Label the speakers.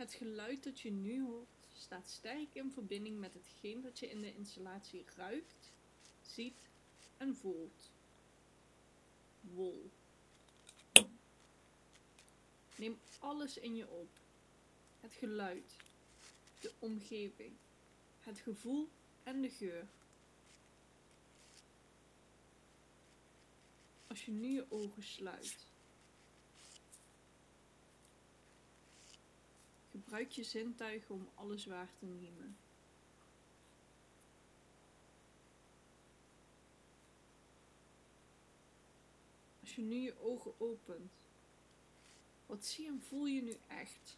Speaker 1: Het geluid dat je nu hoort staat sterk in verbinding met hetgeen dat je in de installatie ruikt, ziet en voelt. Wol. Neem alles in je op. Het geluid, de omgeving, het gevoel en de geur. Als je nu je ogen sluit. Gebruik je zintuigen om alles waar te nemen. Als je nu je ogen opent, wat zie en voel je nu echt?